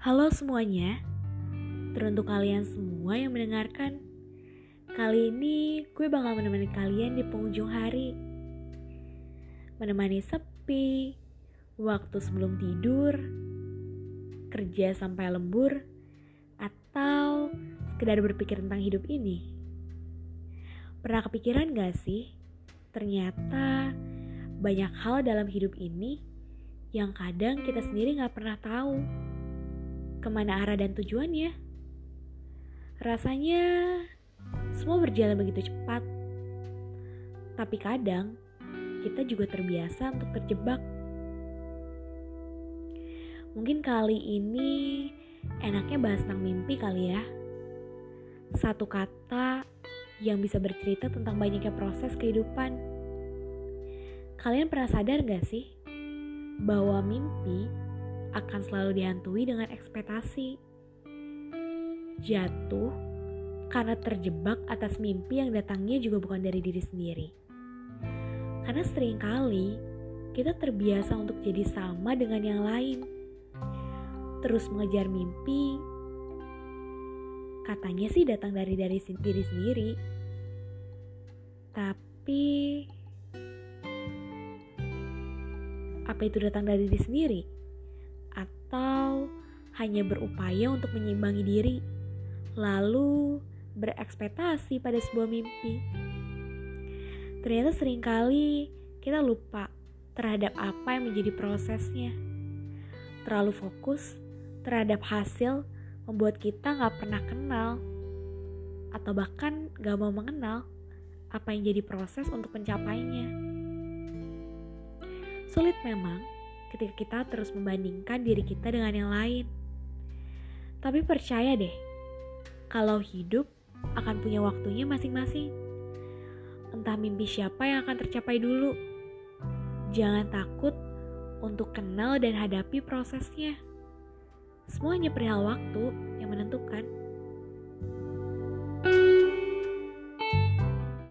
Halo semuanya, teruntuk kalian semua yang mendengarkan. Kali ini gue bakal menemani kalian di penghujung hari. Menemani sepi, waktu sebelum tidur, kerja sampai lembur, atau sekedar berpikir tentang hidup ini. Pernah kepikiran gak sih? Ternyata banyak hal dalam hidup ini yang kadang kita sendiri gak pernah tahu ke mana arah dan tujuannya. Rasanya semua berjalan begitu cepat. Tapi kadang kita juga terbiasa untuk terjebak. Mungkin kali ini enaknya bahas tentang mimpi kali ya. Satu kata yang bisa bercerita tentang banyaknya proses kehidupan. Kalian pernah sadar gak sih bahwa mimpi akan selalu dihantui dengan ekspektasi. Jatuh karena terjebak atas mimpi yang datangnya juga bukan dari diri sendiri. Karena sering kali kita terbiasa untuk jadi sama dengan yang lain. Terus mengejar mimpi, katanya sih datang dari dari diri sendiri. Tapi apa itu datang dari diri sendiri? Atau hanya berupaya untuk menyeimbangi diri, lalu berekspektasi pada sebuah mimpi. Ternyata sering kali kita lupa terhadap apa yang menjadi prosesnya. Terlalu fokus terhadap hasil membuat kita gak pernah kenal atau bahkan gak mau mengenal apa yang jadi proses untuk mencapainya. Sulit memang, ketika kita terus membandingkan diri kita dengan yang lain. Tapi percaya deh, kalau hidup akan punya waktunya masing-masing. Entah mimpi siapa yang akan tercapai dulu. Jangan takut untuk kenal dan hadapi prosesnya. Semuanya perihal waktu yang menentukan.